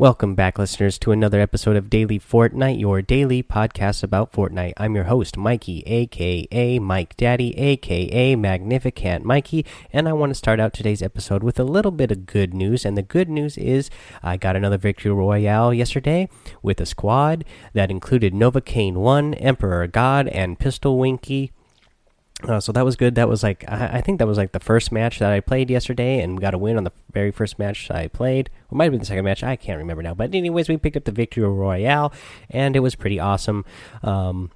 Welcome back, listeners, to another episode of Daily Fortnite, your daily podcast about Fortnite. I'm your host, Mikey, aka Mike Daddy, aka Magnificent Mikey, and I want to start out today's episode with a little bit of good news. And the good news is I got another victory royale yesterday with a squad that included Novocaine 1, Emperor God, and Pistol Winky. Uh, so that was good. That was like I, think that was like the first match that I played yesterday, and we got a win on the very first match I played. It might have been the second match. I can't remember now. But anyways, we picked up the victory royale, and it was pretty awesome. Um,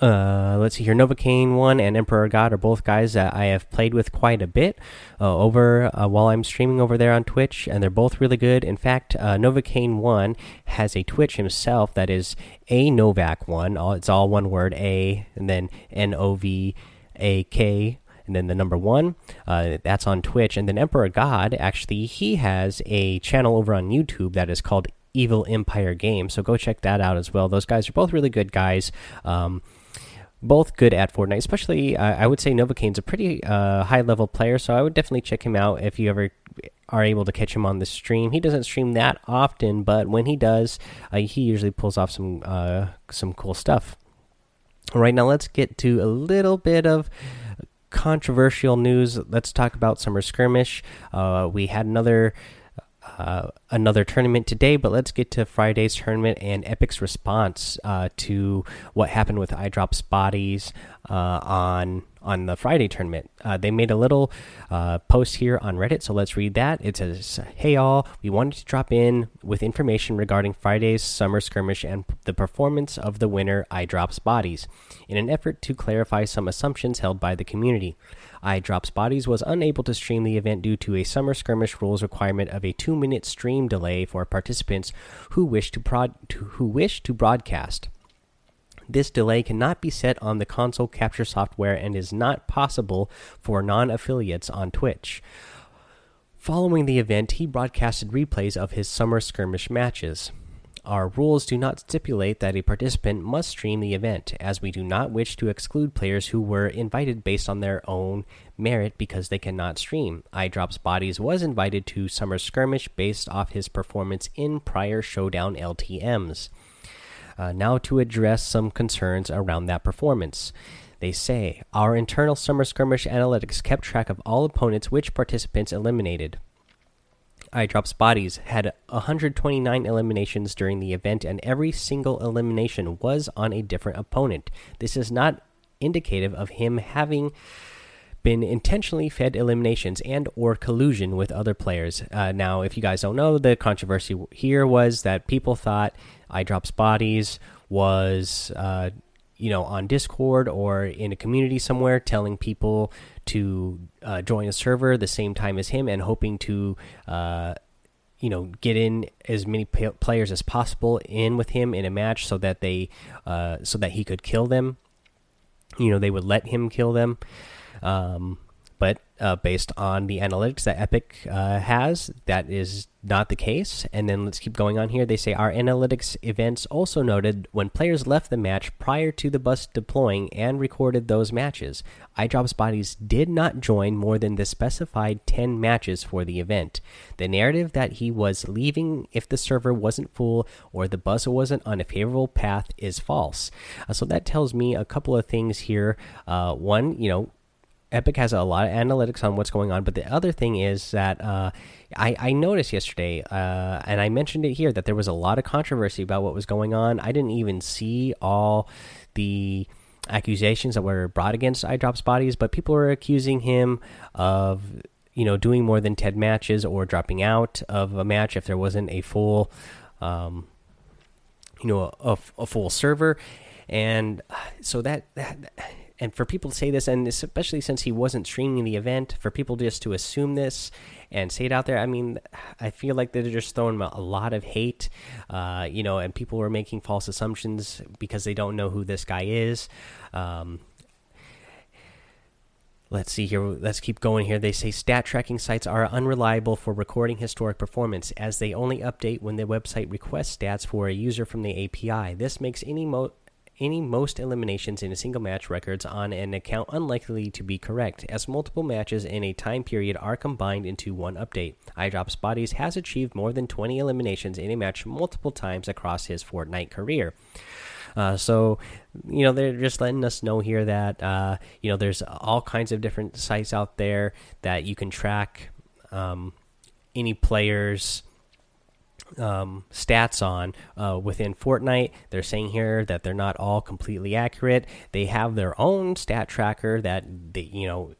uh, let's see here. Novocaine one and Emperor God are both guys that I have played with quite a bit uh, over uh, while I'm streaming over there on Twitch, and they're both really good. In fact, uh, Novocaine one has a Twitch himself that is a Novak one. All it's all one word, A, and then N O V A K and then the number one uh, that's on twitch and then emperor god actually he has a channel over on youtube that is called Evil Empire game. So go check that out as well. Those guys are both really good guys. Um, both good at Fortnite, especially uh, I would say Novocaine's a pretty uh, high level player, so I would definitely check him out if you ever are able to catch him on the stream. He doesn't stream that often, but when he does, uh, he usually pulls off some uh, some cool stuff. All right, now let's get to a little bit of controversial news. Let's talk about Summer Skirmish. Uh, we had another uh, another tournament today, but let's get to Friday's tournament and Epic's response uh, to what happened with iDrops Bodies uh, on on the Friday tournament. Uh, they made a little uh, post here on Reddit, so let's read that. It says, "Hey all, we wanted to drop in with information regarding Friday's summer skirmish and the performance of the winner iDrops Bodies, in an effort to clarify some assumptions held by the community." iDrops Bodies was unable to stream the event due to a summer skirmish rules requirement of a two-minute stream delay for participants who wish to, to, who wish to broadcast. This delay cannot be set on the console capture software and is not possible for non-affiliates on Twitch. Following the event, he broadcasted replays of his summer skirmish matches. Our rules do not stipulate that a participant must stream the event, as we do not wish to exclude players who were invited based on their own merit because they cannot stream. iDrops Bodies was invited to Summer Skirmish based off his performance in prior Showdown LTMs. Uh, now, to address some concerns around that performance. They say, Our internal Summer Skirmish analytics kept track of all opponents which participants eliminated iDrops Bodies had 129 eliminations during the event, and every single elimination was on a different opponent. This is not indicative of him having been intentionally fed eliminations and or collusion with other players. Uh, now, if you guys don't know, the controversy here was that people thought iDrops Bodies was uh, you know on discord or in a community somewhere telling people to uh, join a server the same time as him and hoping to uh, you know get in as many players as possible in with him in a match so that they uh, so that he could kill them you know they would let him kill them um, but uh, based on the analytics that Epic uh, has, that is not the case. And then let's keep going on here. They say our analytics events also noted when players left the match prior to the bus deploying and recorded those matches. iDrops Bodies did not join more than the specified 10 matches for the event. The narrative that he was leaving if the server wasn't full or the bus wasn't on a favorable path is false. Uh, so that tells me a couple of things here. Uh, one, you know, Epic has a lot of analytics on what's going on, but the other thing is that uh, I, I, noticed yesterday, uh, and I mentioned it here, that there was a lot of controversy about what was going on. I didn't even see all the accusations that were brought against iDrops Bodies, but people were accusing him of you know doing more than 10 matches or dropping out of a match if there wasn't a full um, you know a, a, full server and so that, that and for people to say this, and especially since he wasn't streaming the event, for people just to assume this and say it out there, I mean, I feel like they're just throwing a lot of hate, uh, you know, and people were making false assumptions because they don't know who this guy is. Um, Let's see here. Let's keep going here. They say stat tracking sites are unreliable for recording historic performance as they only update when the website requests stats for a user from the API. This makes any mo any most eliminations in a single match records on an account unlikely to be correct, as multiple matches in a time period are combined into one update. iDrops Bodies has achieved more than 20 eliminations in a match multiple times across his Fortnite career. Uh, so, you know, they're just letting us know here that, uh, you know, there's all kinds of different sites out there that you can track um, any players um, stats on uh, within Fortnite. They're saying here that they're not all completely accurate. They have their own stat tracker that they, you know,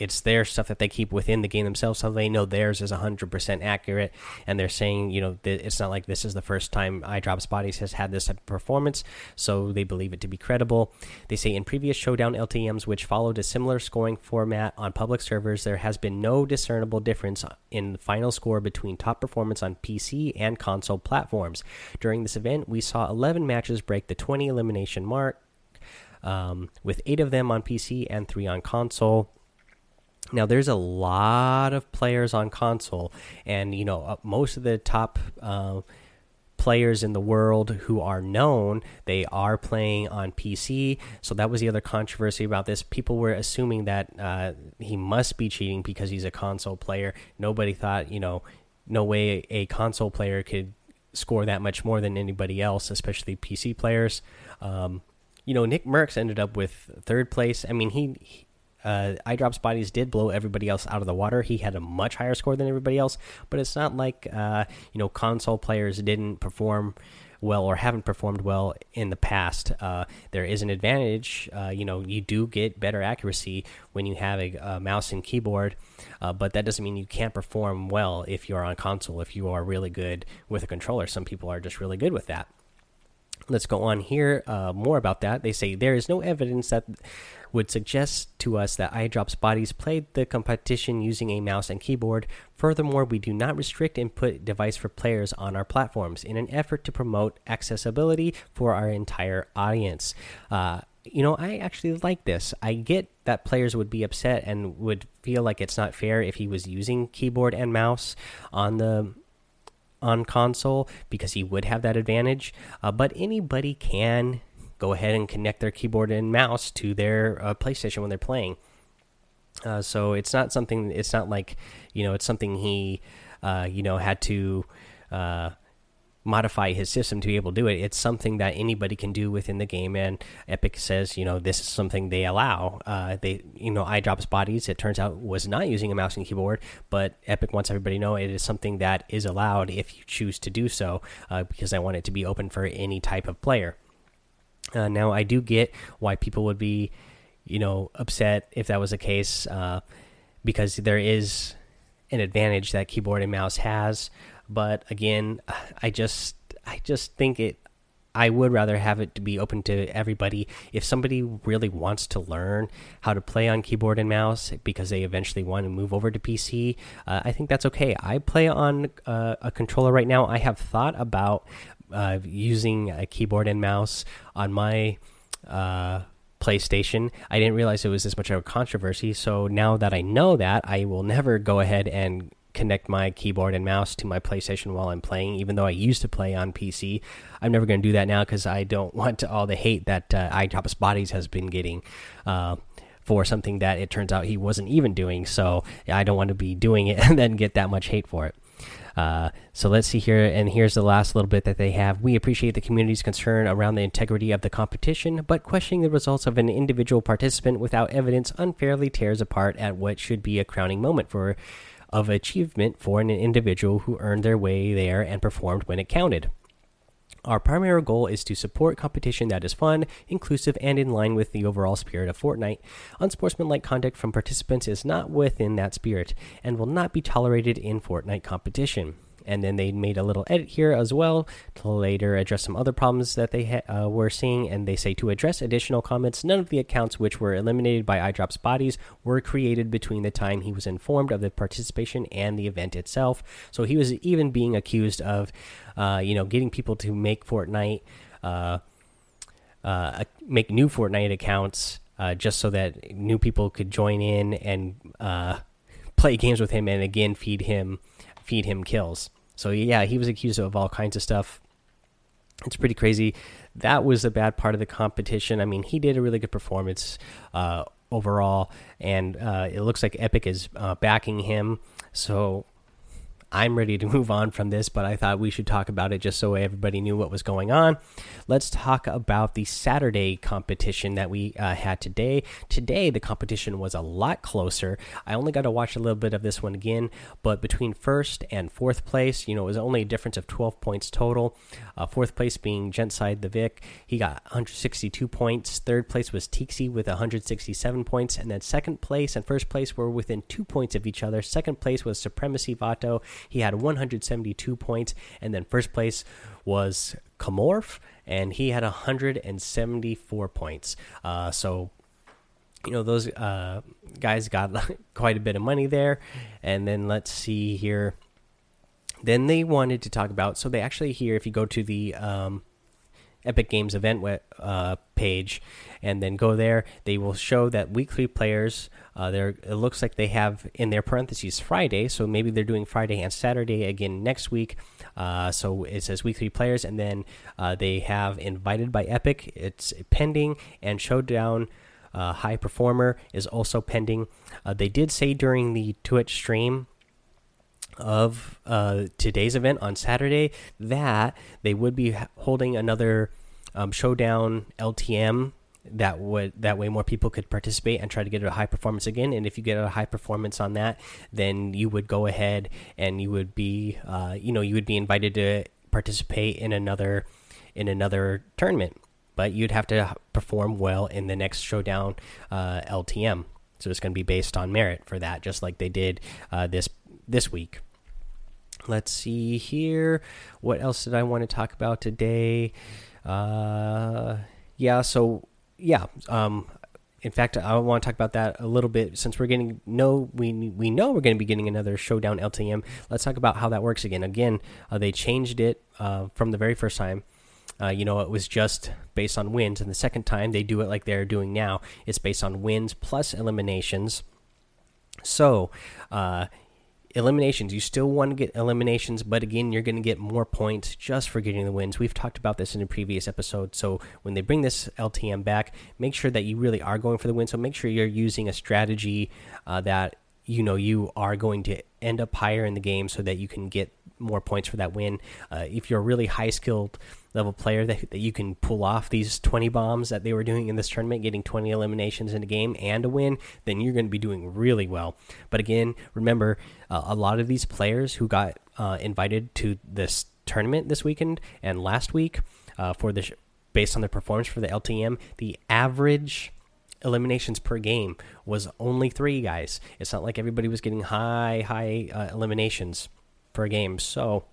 it's their stuff that they keep within the game themselves, so they know theirs is 100% accurate. And they're saying, you know, it's not like this is the first time iDrops Bodies has had this type of performance, so they believe it to be credible. They say in previous Showdown LTMs, which followed a similar scoring format on public servers, there has been no discernible difference in the final score between top performance on PC and console platforms. During this event, we saw 11 matches break the 20 elimination mark. Um, with eight of them on PC and three on console. Now, there's a lot of players on console, and you know, uh, most of the top uh, players in the world who are known, they are playing on PC. So that was the other controversy about this. People were assuming that uh, he must be cheating because he's a console player. Nobody thought, you know, no way a console player could score that much more than anybody else, especially PC players. Um, you know, Nickmercs ended up with third place. I mean, he, he uh, iDrops bodies did blow everybody else out of the water. He had a much higher score than everybody else, but it's not like uh, you know console players didn't perform well or haven't performed well in the past. Uh, there is an advantage. Uh, you know, you do get better accuracy when you have a, a mouse and keyboard, uh, but that doesn't mean you can't perform well if you're on console. If you are really good with a controller, some people are just really good with that. Let's go on here. Uh, more about that. They say there is no evidence that would suggest to us that iDrops Bodies played the competition using a mouse and keyboard. Furthermore, we do not restrict input device for players on our platforms in an effort to promote accessibility for our entire audience. Uh, you know, I actually like this. I get that players would be upset and would feel like it's not fair if he was using keyboard and mouse on the on console because he would have that advantage. Uh, but anybody can go ahead and connect their keyboard and mouse to their uh, PlayStation when they're playing. Uh, so it's not something. It's not like you know. It's something he, uh, you know, had to uh, modify his system to be able to do it. It's something that anybody can do within the game. And Epic says, you know, this is something they allow. Uh, they, you know, iDrops Bodies. It turns out was not using a mouse and keyboard, but Epic wants everybody to know it is something that is allowed if you choose to do so, uh, because I want it to be open for any type of player. Uh, now, I do get why people would be, you know, upset if that was the case, uh, because there is an advantage that keyboard and mouse has. But again, I just, I just think it. I would rather have it to be open to everybody. If somebody really wants to learn how to play on keyboard and mouse because they eventually want to move over to PC, uh, I think that's okay. I play on uh, a controller right now. I have thought about uh, using a keyboard and mouse on my uh, PlayStation. I didn't realize it was this much of a controversy. So now that I know that, I will never go ahead and connect my keyboard and mouse to my PlayStation while I'm playing, even though I used to play on PC. I'm never going to do that now because I don't want all the hate that uh, iDrops Bodies has been getting. Uh, for something that it turns out he wasn't even doing, so I don't want to be doing it and then get that much hate for it. Uh, so let's see here, and here's the last little bit that they have. We appreciate the community's concern around the integrity of the competition, but questioning the results of an individual participant without evidence unfairly tears apart at what should be a crowning moment for of achievement for an individual who earned their way there and performed when it counted. Our primary goal is to support competition that is fun, inclusive, and in line with the overall spirit of Fortnite. Unsportsmanlike conduct from participants is not within that spirit and will not be tolerated in Fortnite competition and then they made a little edit here as well to later address some other problems that they uh, were seeing. And they say to address additional comments, none of the accounts which were eliminated by iDrops bodies were created between the time he was informed of the participation and the event itself. So he was even being accused of, uh, you know, getting people to make Fortnite, uh, uh make new Fortnite accounts uh, just so that new people could join in and uh, play games with him and again feed him feed him kills. So yeah, he was accused of all kinds of stuff. It's pretty crazy. that was a bad part of the competition. I mean, he did a really good performance uh, overall, and uh, it looks like Epic is uh, backing him. So I'm ready to move on from this, but I thought we should talk about it just so everybody knew what was going on. Let's talk about the Saturday competition that we uh, had today. Today, the competition was a lot closer. I only got to watch a little bit of this one again, but between first and fourth place, you know, it was only a difference of 12 points total. Uh, fourth place being Gentside the Vic, he got 162 points. Third place was Tixie with 167 points, and then second place and first place were within two points of each other. Second place was Supremacy Vato. He had 172 points, and then first place was Comorph, and he had 174 points. Uh, so you know those uh, guys got quite a bit of money there and then let's see here then they wanted to talk about so they actually here if you go to the um, epic games event uh, page and then go there. They will show that weekly players uh, there it looks like they have in their parentheses friday. So maybe they're doing friday and saturday again next week. Uh, so it says weekly players and then uh, they have invited by epic. It's pending and showdown uh, high performer is also pending. Uh, they did say during the Twitch stream of uh, today's event on Saturday that they would be holding another um, showdown LTM that would that way more people could participate and try to get a high performance again and if you get a high performance on that then you would go ahead and you would be uh, you know you would be invited to participate in another in another tournament but you'd have to perform well in the next showdown uh, LTM. So it's going to be based on merit for that, just like they did uh, this this week. Let's see here. What else did I want to talk about today? Uh, yeah, so yeah. Um, in fact, I want to talk about that a little bit since we're getting no, we we know we're going to be getting another showdown LTM. Let's talk about how that works again. Again, uh, they changed it uh, from the very first time. Uh, you know, it was just based on wins, and the second time they do it like they're doing now, it's based on wins plus eliminations. So, uh, eliminations, you still want to get eliminations, but again, you're going to get more points just for getting the wins. We've talked about this in a previous episode. So, when they bring this LTM back, make sure that you really are going for the win. So, make sure you're using a strategy uh, that you know you are going to end up higher in the game so that you can get more points for that win. Uh, if you're a really high skilled level player that, that you can pull off these 20 bombs that they were doing in this tournament, getting 20 eliminations in a game and a win, then you're going to be doing really well. But again, remember, uh, a lot of these players who got uh, invited to this tournament this weekend and last week uh, for the based on their performance for the LTM, the average eliminations per game was only three guys. It's not like everybody was getting high, high uh, eliminations per game. So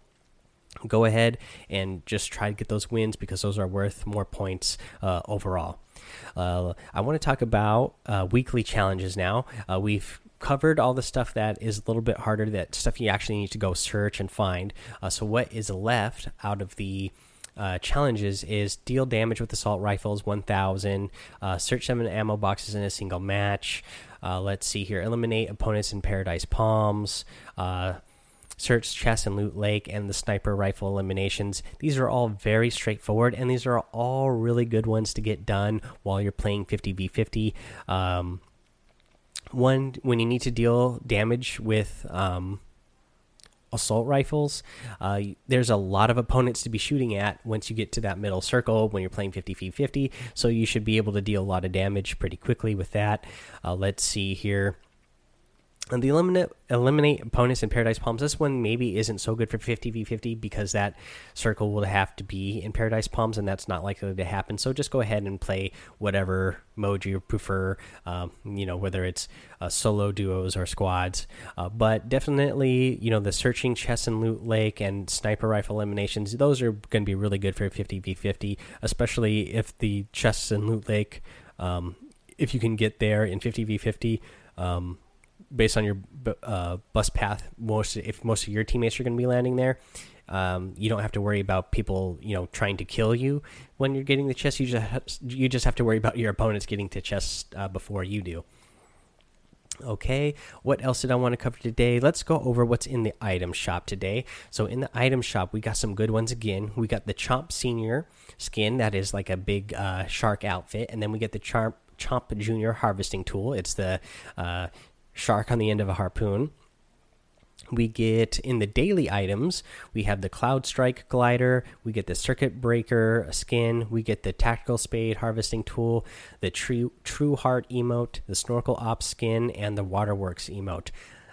go ahead and just try to get those wins because those are worth more points uh, overall. Uh, I want to talk about uh, weekly challenges now. Uh, we've covered all the stuff that is a little bit harder, that stuff you actually need to go search and find. Uh, so, what is left out of the uh, challenges is deal damage with assault rifles 1000 uh, search them in ammo boxes in a single match uh, let's see here eliminate opponents in paradise palms uh, search chest and loot lake and the sniper rifle eliminations these are all very straightforward and these are all really good ones to get done while you're playing 50v50 um, one when you need to deal damage with um, assault rifles. Uh, there's a lot of opponents to be shooting at once you get to that middle circle when you're playing 50v50. So you should be able to deal a lot of damage pretty quickly with that. Uh, let's see here. And the eliminate eliminate opponents in Paradise Palms. This one maybe isn't so good for 50v50 because that circle will have to be in Paradise Palms, and that's not likely to happen. So just go ahead and play whatever mode you prefer. Um, you know whether it's uh, solo duos or squads. Uh, but definitely, you know the searching chest and loot lake and sniper rifle eliminations. Those are going to be really good for 50v50, especially if the chests and loot lake. Um, if you can get there in 50v50. Um, based on your uh, bus path, most if most of your teammates are going to be landing there, um, you don't have to worry about people you know trying to kill you when you're getting the chest. You just you just have to worry about your opponents getting to chest uh, before you do. Okay, what else did I want to cover today? Let's go over what's in the item shop today. So, in the item shop, we got some good ones again. We got the Chomp Senior skin, that is like a big uh, shark outfit, and then we get the Chomp Chomp Junior harvesting tool. It's the uh, shark on the end of a harpoon. We get in the daily items we have the cloud strike glider we get the circuit breaker skin we get the tactical spade harvesting tool the true true heart emote the snorkel ops skin and the waterworks emote.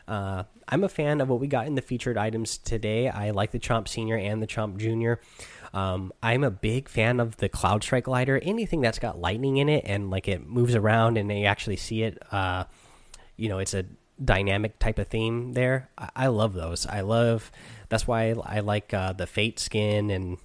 Uh, i'm a fan of what we got in the featured items today. I like the chomp senior and the chomp junior. Um, i'm a big fan of the cloud strike glider. Anything that's got lightning in it and like it moves around and they actually see it uh, you know it's a dynamic type of theme there. I, I love those. I love that's why I, I like uh, the Fate skin and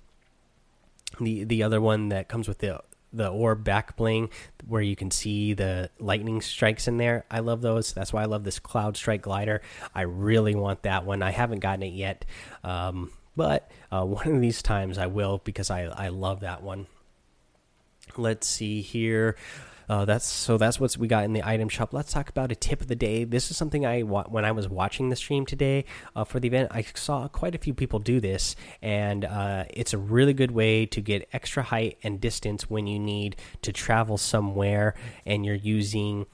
the the other one that comes with the the orb back bling where you can see the lightning strikes in there. I love those. That's why I love this Cloud Strike glider. I really want that one. I haven't gotten it yet, um, but uh, one of these times I will because I I love that one. Let's see here. Uh, that's so that's what we got in the item shop. Let's talk about a tip of the day. This is something I when I was watching the stream today uh, for the event, I saw quite a few people do this, and uh, it's a really good way to get extra height and distance when you need to travel somewhere and you're using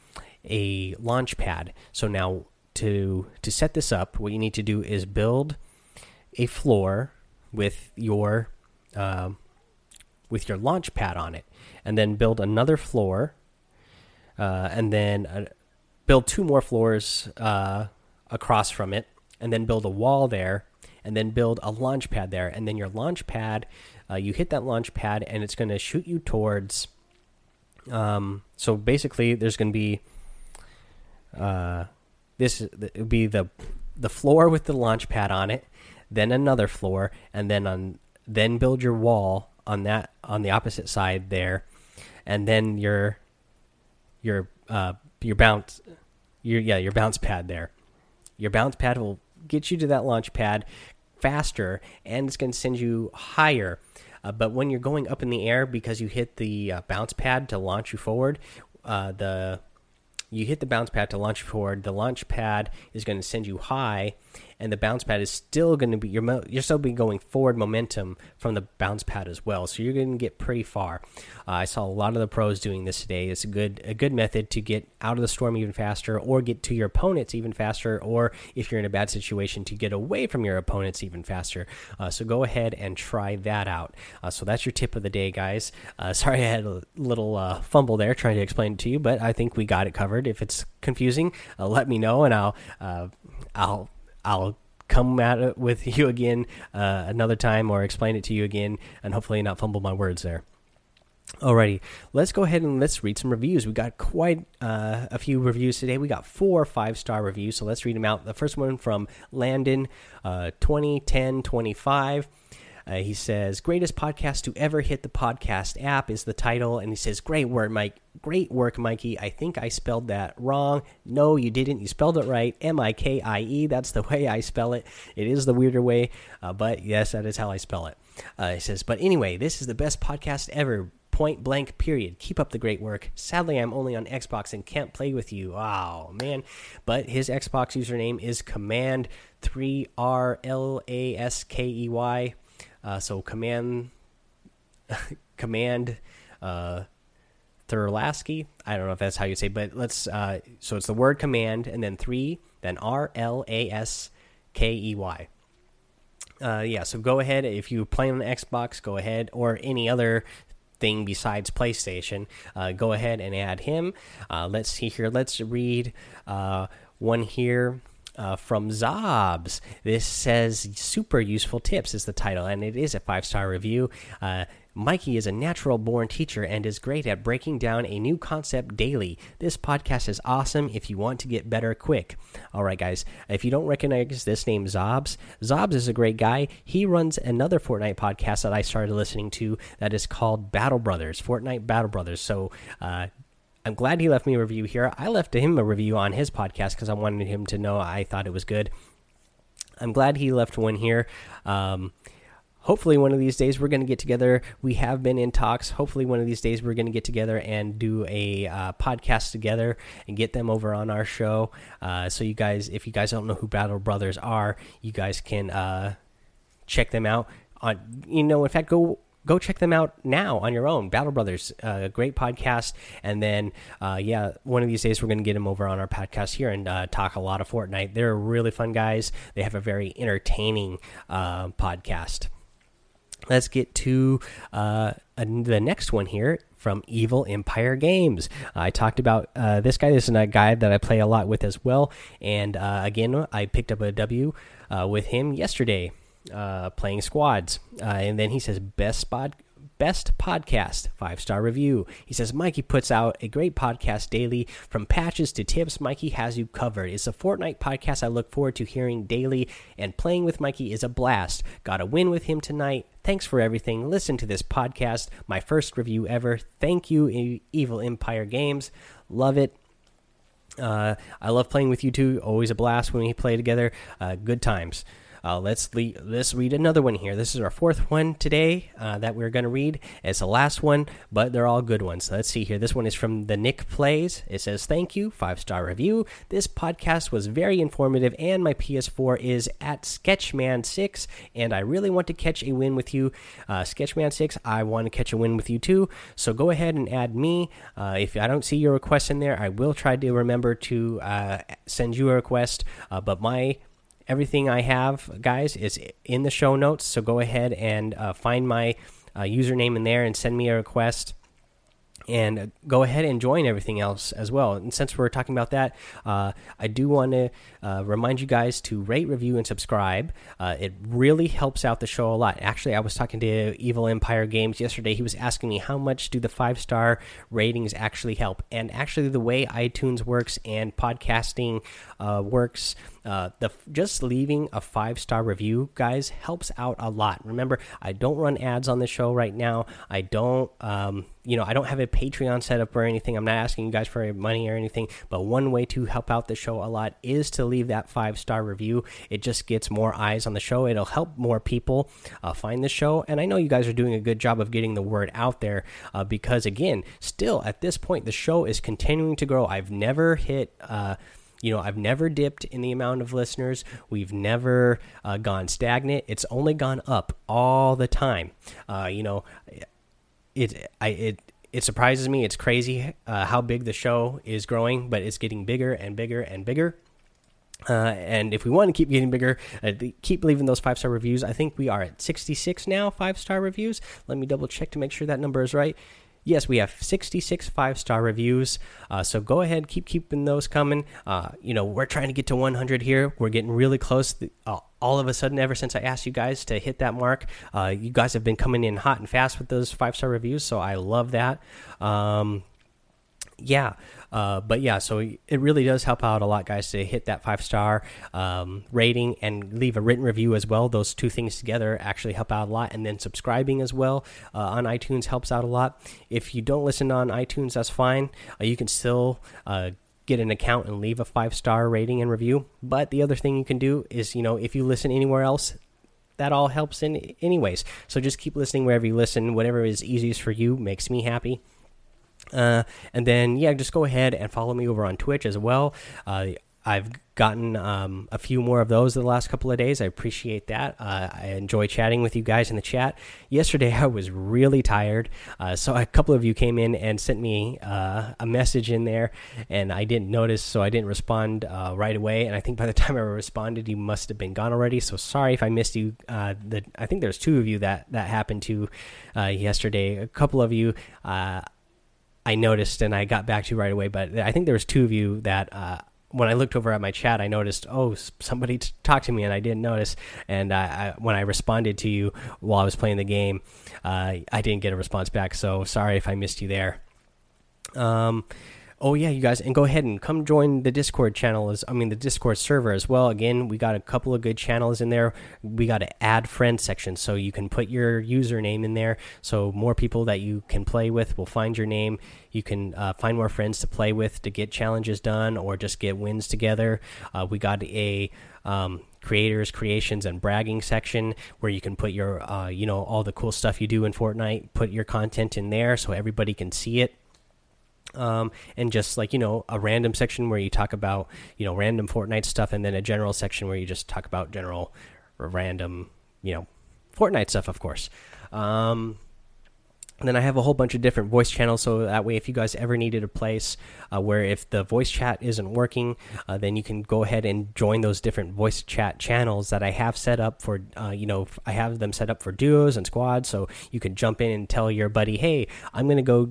a launch pad. So now to to set this up, what you need to do is build a floor with your um, with your launch pad on it, and then build another floor uh, and then uh, build two more floors uh, across from it, and then build a wall there, and then build a launch pad there, and then your launch pad, uh, you hit that launch pad, and it's going to shoot you towards. Um, so basically, there's going to be uh, this would be the the floor with the launch pad on it, then another floor, and then on then build your wall on that on the opposite side there, and then your your uh, your bounce your yeah your bounce pad there. Your bounce pad will get you to that launch pad faster, and it's going to send you higher. Uh, but when you're going up in the air because you hit the uh, bounce pad to launch you forward, uh, the you hit the bounce pad to launch forward. The launch pad is going to send you high, and the bounce pad is still going to be you're you're still be going forward momentum from the bounce pad as well. So you're going to get pretty far. Uh, I saw a lot of the pros doing this today. It's a good a good method to get out of the storm even faster, or get to your opponents even faster, or if you're in a bad situation to get away from your opponents even faster. Uh, so go ahead and try that out. Uh, so that's your tip of the day, guys. Uh, sorry I had a little uh, fumble there trying to explain it to you, but I think we got it covered. If it's confusing, uh, let me know, and I'll I'll I'll come at it with you again uh, another time or explain it to you again and hopefully not fumble my words there. Alrighty, let's go ahead and let's read some reviews. We got quite uh, a few reviews today. We got four five star reviews, so let's read them out. The first one from Landon, uh, 201025. Uh, he says, "Greatest podcast to ever hit the podcast app" is the title, and he says, "Great work, Mike. Great work, Mikey. I think I spelled that wrong. No, you didn't. You spelled it right. M I K I E. That's the way I spell it. It is the weirder way, uh, but yes, that is how I spell it." Uh, he says, "But anyway, this is the best podcast ever." Point blank, period. Keep up the great work. Sadly, I'm only on Xbox and can't play with you. Oh, man. But his Xbox username is Command 3R L A S K E Y. Uh, so command command uh, Thurlasky. I don't know if that's how you say, but let's. Uh, so it's the word command and then three, then R L A S K E Y. Uh, yeah, so go ahead if you play on Xbox, go ahead or any other thing besides PlayStation. Uh, go ahead and add him. Uh, let's see here. Let's read uh, one here uh, from Zobs. This says super useful tips is the title, and it is a five star review. Uh, Mikey is a natural born teacher and is great at breaking down a new concept daily. This podcast is awesome if you want to get better quick. All right, guys, if you don't recognize this name, Zobs, Zobs is a great guy. He runs another Fortnite podcast that I started listening to that is called Battle Brothers, Fortnite Battle Brothers. So, uh, I'm glad he left me a review here. I left him a review on his podcast because I wanted him to know I thought it was good. I'm glad he left one here. Um, hopefully one of these days we're going to get together. We have been in talks. Hopefully one of these days we're going to get together and do a uh, podcast together and get them over on our show. Uh, so you guys, if you guys don't know who Battle Brothers are, you guys can uh, check them out. On you know, in fact, go go check them out now on your own. Battle Brothers, uh, great podcast. And then, uh, yeah, one of these days we're going to get them over on our podcast here and uh, talk a lot of Fortnite. They're really fun guys. They have a very entertaining uh, podcast. Let's get to uh, the next one here from Evil Empire Games. I talked about uh, this guy. This is a guy that I play a lot with as well. And again, I picked up a W with him yesterday uh, playing squads. Uh, and then he says best spot, best podcast, five star review. He says Mikey puts out a great podcast daily, from patches to tips. Mikey has you covered. It's a Fortnite podcast I look forward to hearing daily, and playing with Mikey is a blast. Got a win with him tonight. Thanks for everything. Listen to this podcast, my first review ever. Thank you, Evil Empire Games. Love it. Uh, I love playing with you two. Always a blast when we play together. Uh, good times. Uh, let's let's read another one here. This is our fourth one today uh, that we're going to read. It's the last one, but they're all good ones. So let's see here. This one is from the Nick Plays. It says, "Thank you, five star review. This podcast was very informative, and my PS4 is at Sketchman Six, and I really want to catch a win with you, uh, Sketchman Six. I want to catch a win with you too. So go ahead and add me. Uh, if I don't see your request in there, I will try to remember to uh, send you a request. Uh, but my everything I have, guys, is in the show notes. So go ahead and uh, find my uh, username in there and send me a request and go ahead and join everything else as well. And since we're talking about that, uh, I do want to uh, remind you guys to rate, review, and subscribe. Uh, it really helps out the show a lot. Actually, I was talking to Evil Empire Games yesterday. He was asking me how much do the five star ratings actually help, and actually, the way iTunes works and podcasting uh, works. Uh, the just leaving a five star review, guys, helps out a lot. Remember, I don't run ads on the show right now. I don't, um, you know, I don't have a Patreon set up or anything. I'm not asking you guys for money or anything. But one way to help out the show a lot is to leave that five star review. It just gets more eyes on the show. It'll help more people uh, find the show. And I know you guys are doing a good job of getting the word out there uh, because, again, still at this point, the show is continuing to grow. I've never hit uh, you know i've never dipped in the amount of listeners. We've never uh, gone stagnant. It's only gone up all the time. Uh, you know it i it it surprises me. It's crazy uh, how big the show is growing but it's getting bigger and bigger and bigger. Uh, and if we want to keep getting bigger, uh, keep leaving those five star reviews. I think we are at 66 now, five star reviews. Let me double check to make sure that number is right yes, we have 66 five star reviews. Uh, so go ahead, keep keeping those coming. Uh, you know, we're trying to get to 100 here. We're getting really close. Uh, all of a sudden, ever since I asked you guys to hit that mark, uh, you guys have been coming in hot and fast with those five star reviews. So I love that. Um, yeah, uh, but yeah, so it really does help out a lot, guys, to hit that five star um, rating and leave a written review as well. Those two things together actually help out a lot. And then subscribing as well uh, on iTunes helps out a lot. If you don't listen on iTunes, that's fine. Uh, you can still uh, get an account and leave a five star rating and review. But the other thing you can do is, you know, if you listen anywhere else, that all helps in anyways. So just keep listening wherever you listen. Whatever is easiest for you makes me happy. Uh, and then, yeah, just go ahead and follow me over on Twitch as well. Uh, I've gotten um, a few more of those the last couple of days. I appreciate that. Uh, I enjoy chatting with you guys in the chat. Yesterday, I was really tired, uh, so a couple of you came in and sent me uh, a message in there, and I didn't notice, so I didn't respond uh, right away. And I think by the time I responded, you must have been gone already. So sorry if I missed you. Uh, the, I think there's two of you that that happened to uh, yesterday. A couple of you. I noticed and I got back to you right away. But I think there was two of you that uh, when I looked over at my chat, I noticed oh somebody talked to me and I didn't notice. And I, I, when I responded to you while I was playing the game, uh, I didn't get a response back. So sorry if I missed you there. Um, oh yeah you guys and go ahead and come join the discord channel as i mean the discord server as well again we got a couple of good channels in there we got an add friend section so you can put your username in there so more people that you can play with will find your name you can uh, find more friends to play with to get challenges done or just get wins together uh, we got a um, creators, creations, and bragging section where you can put your, uh, you know, all the cool stuff you do in Fortnite. Put your content in there so everybody can see it. Um, and just like you know a random section where you talk about you know random Fortnite stuff, and then a general section where you just talk about general random you know Fortnite stuff, of course. Um, and then I have a whole bunch of different voice channels, so that way, if you guys ever needed a place uh, where if the voice chat isn't working, uh, then you can go ahead and join those different voice chat channels that I have set up for, uh, you know, I have them set up for duos and squads, so you can jump in and tell your buddy, hey, I'm gonna go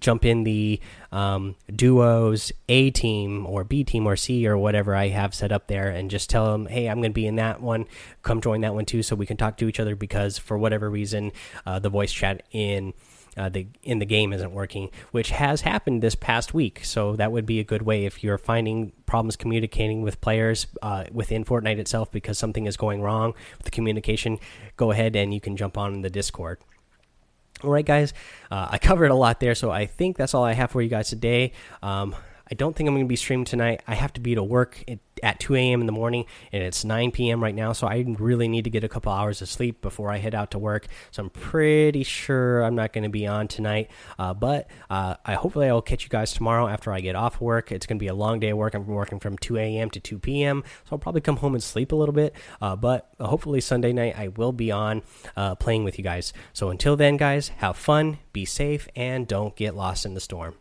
jump in the um, duos A team or B team or C or whatever I have set up there and just tell them, hey, I'm going to be in that one. Come join that one too, so we can talk to each other because for whatever reason, uh, the voice chat in. Uh, the in the game isn't working, which has happened this past week. So that would be a good way if you're finding problems communicating with players uh, within Fortnite itself because something is going wrong with the communication. Go ahead and you can jump on the Discord. All right, guys, uh, I covered a lot there, so I think that's all I have for you guys today. Um, I don't think I'm going to be streaming tonight. I have to be to work at 2 a.m. in the morning, and it's 9 p.m. right now, so I really need to get a couple hours of sleep before I head out to work. So I'm pretty sure I'm not going to be on tonight, uh, but uh, I hopefully I'll catch you guys tomorrow after I get off work. It's going to be a long day of work. I'm working from 2 a.m. to 2 p.m., so I'll probably come home and sleep a little bit. Uh, but hopefully Sunday night I will be on uh, playing with you guys. So until then, guys, have fun, be safe, and don't get lost in the storm.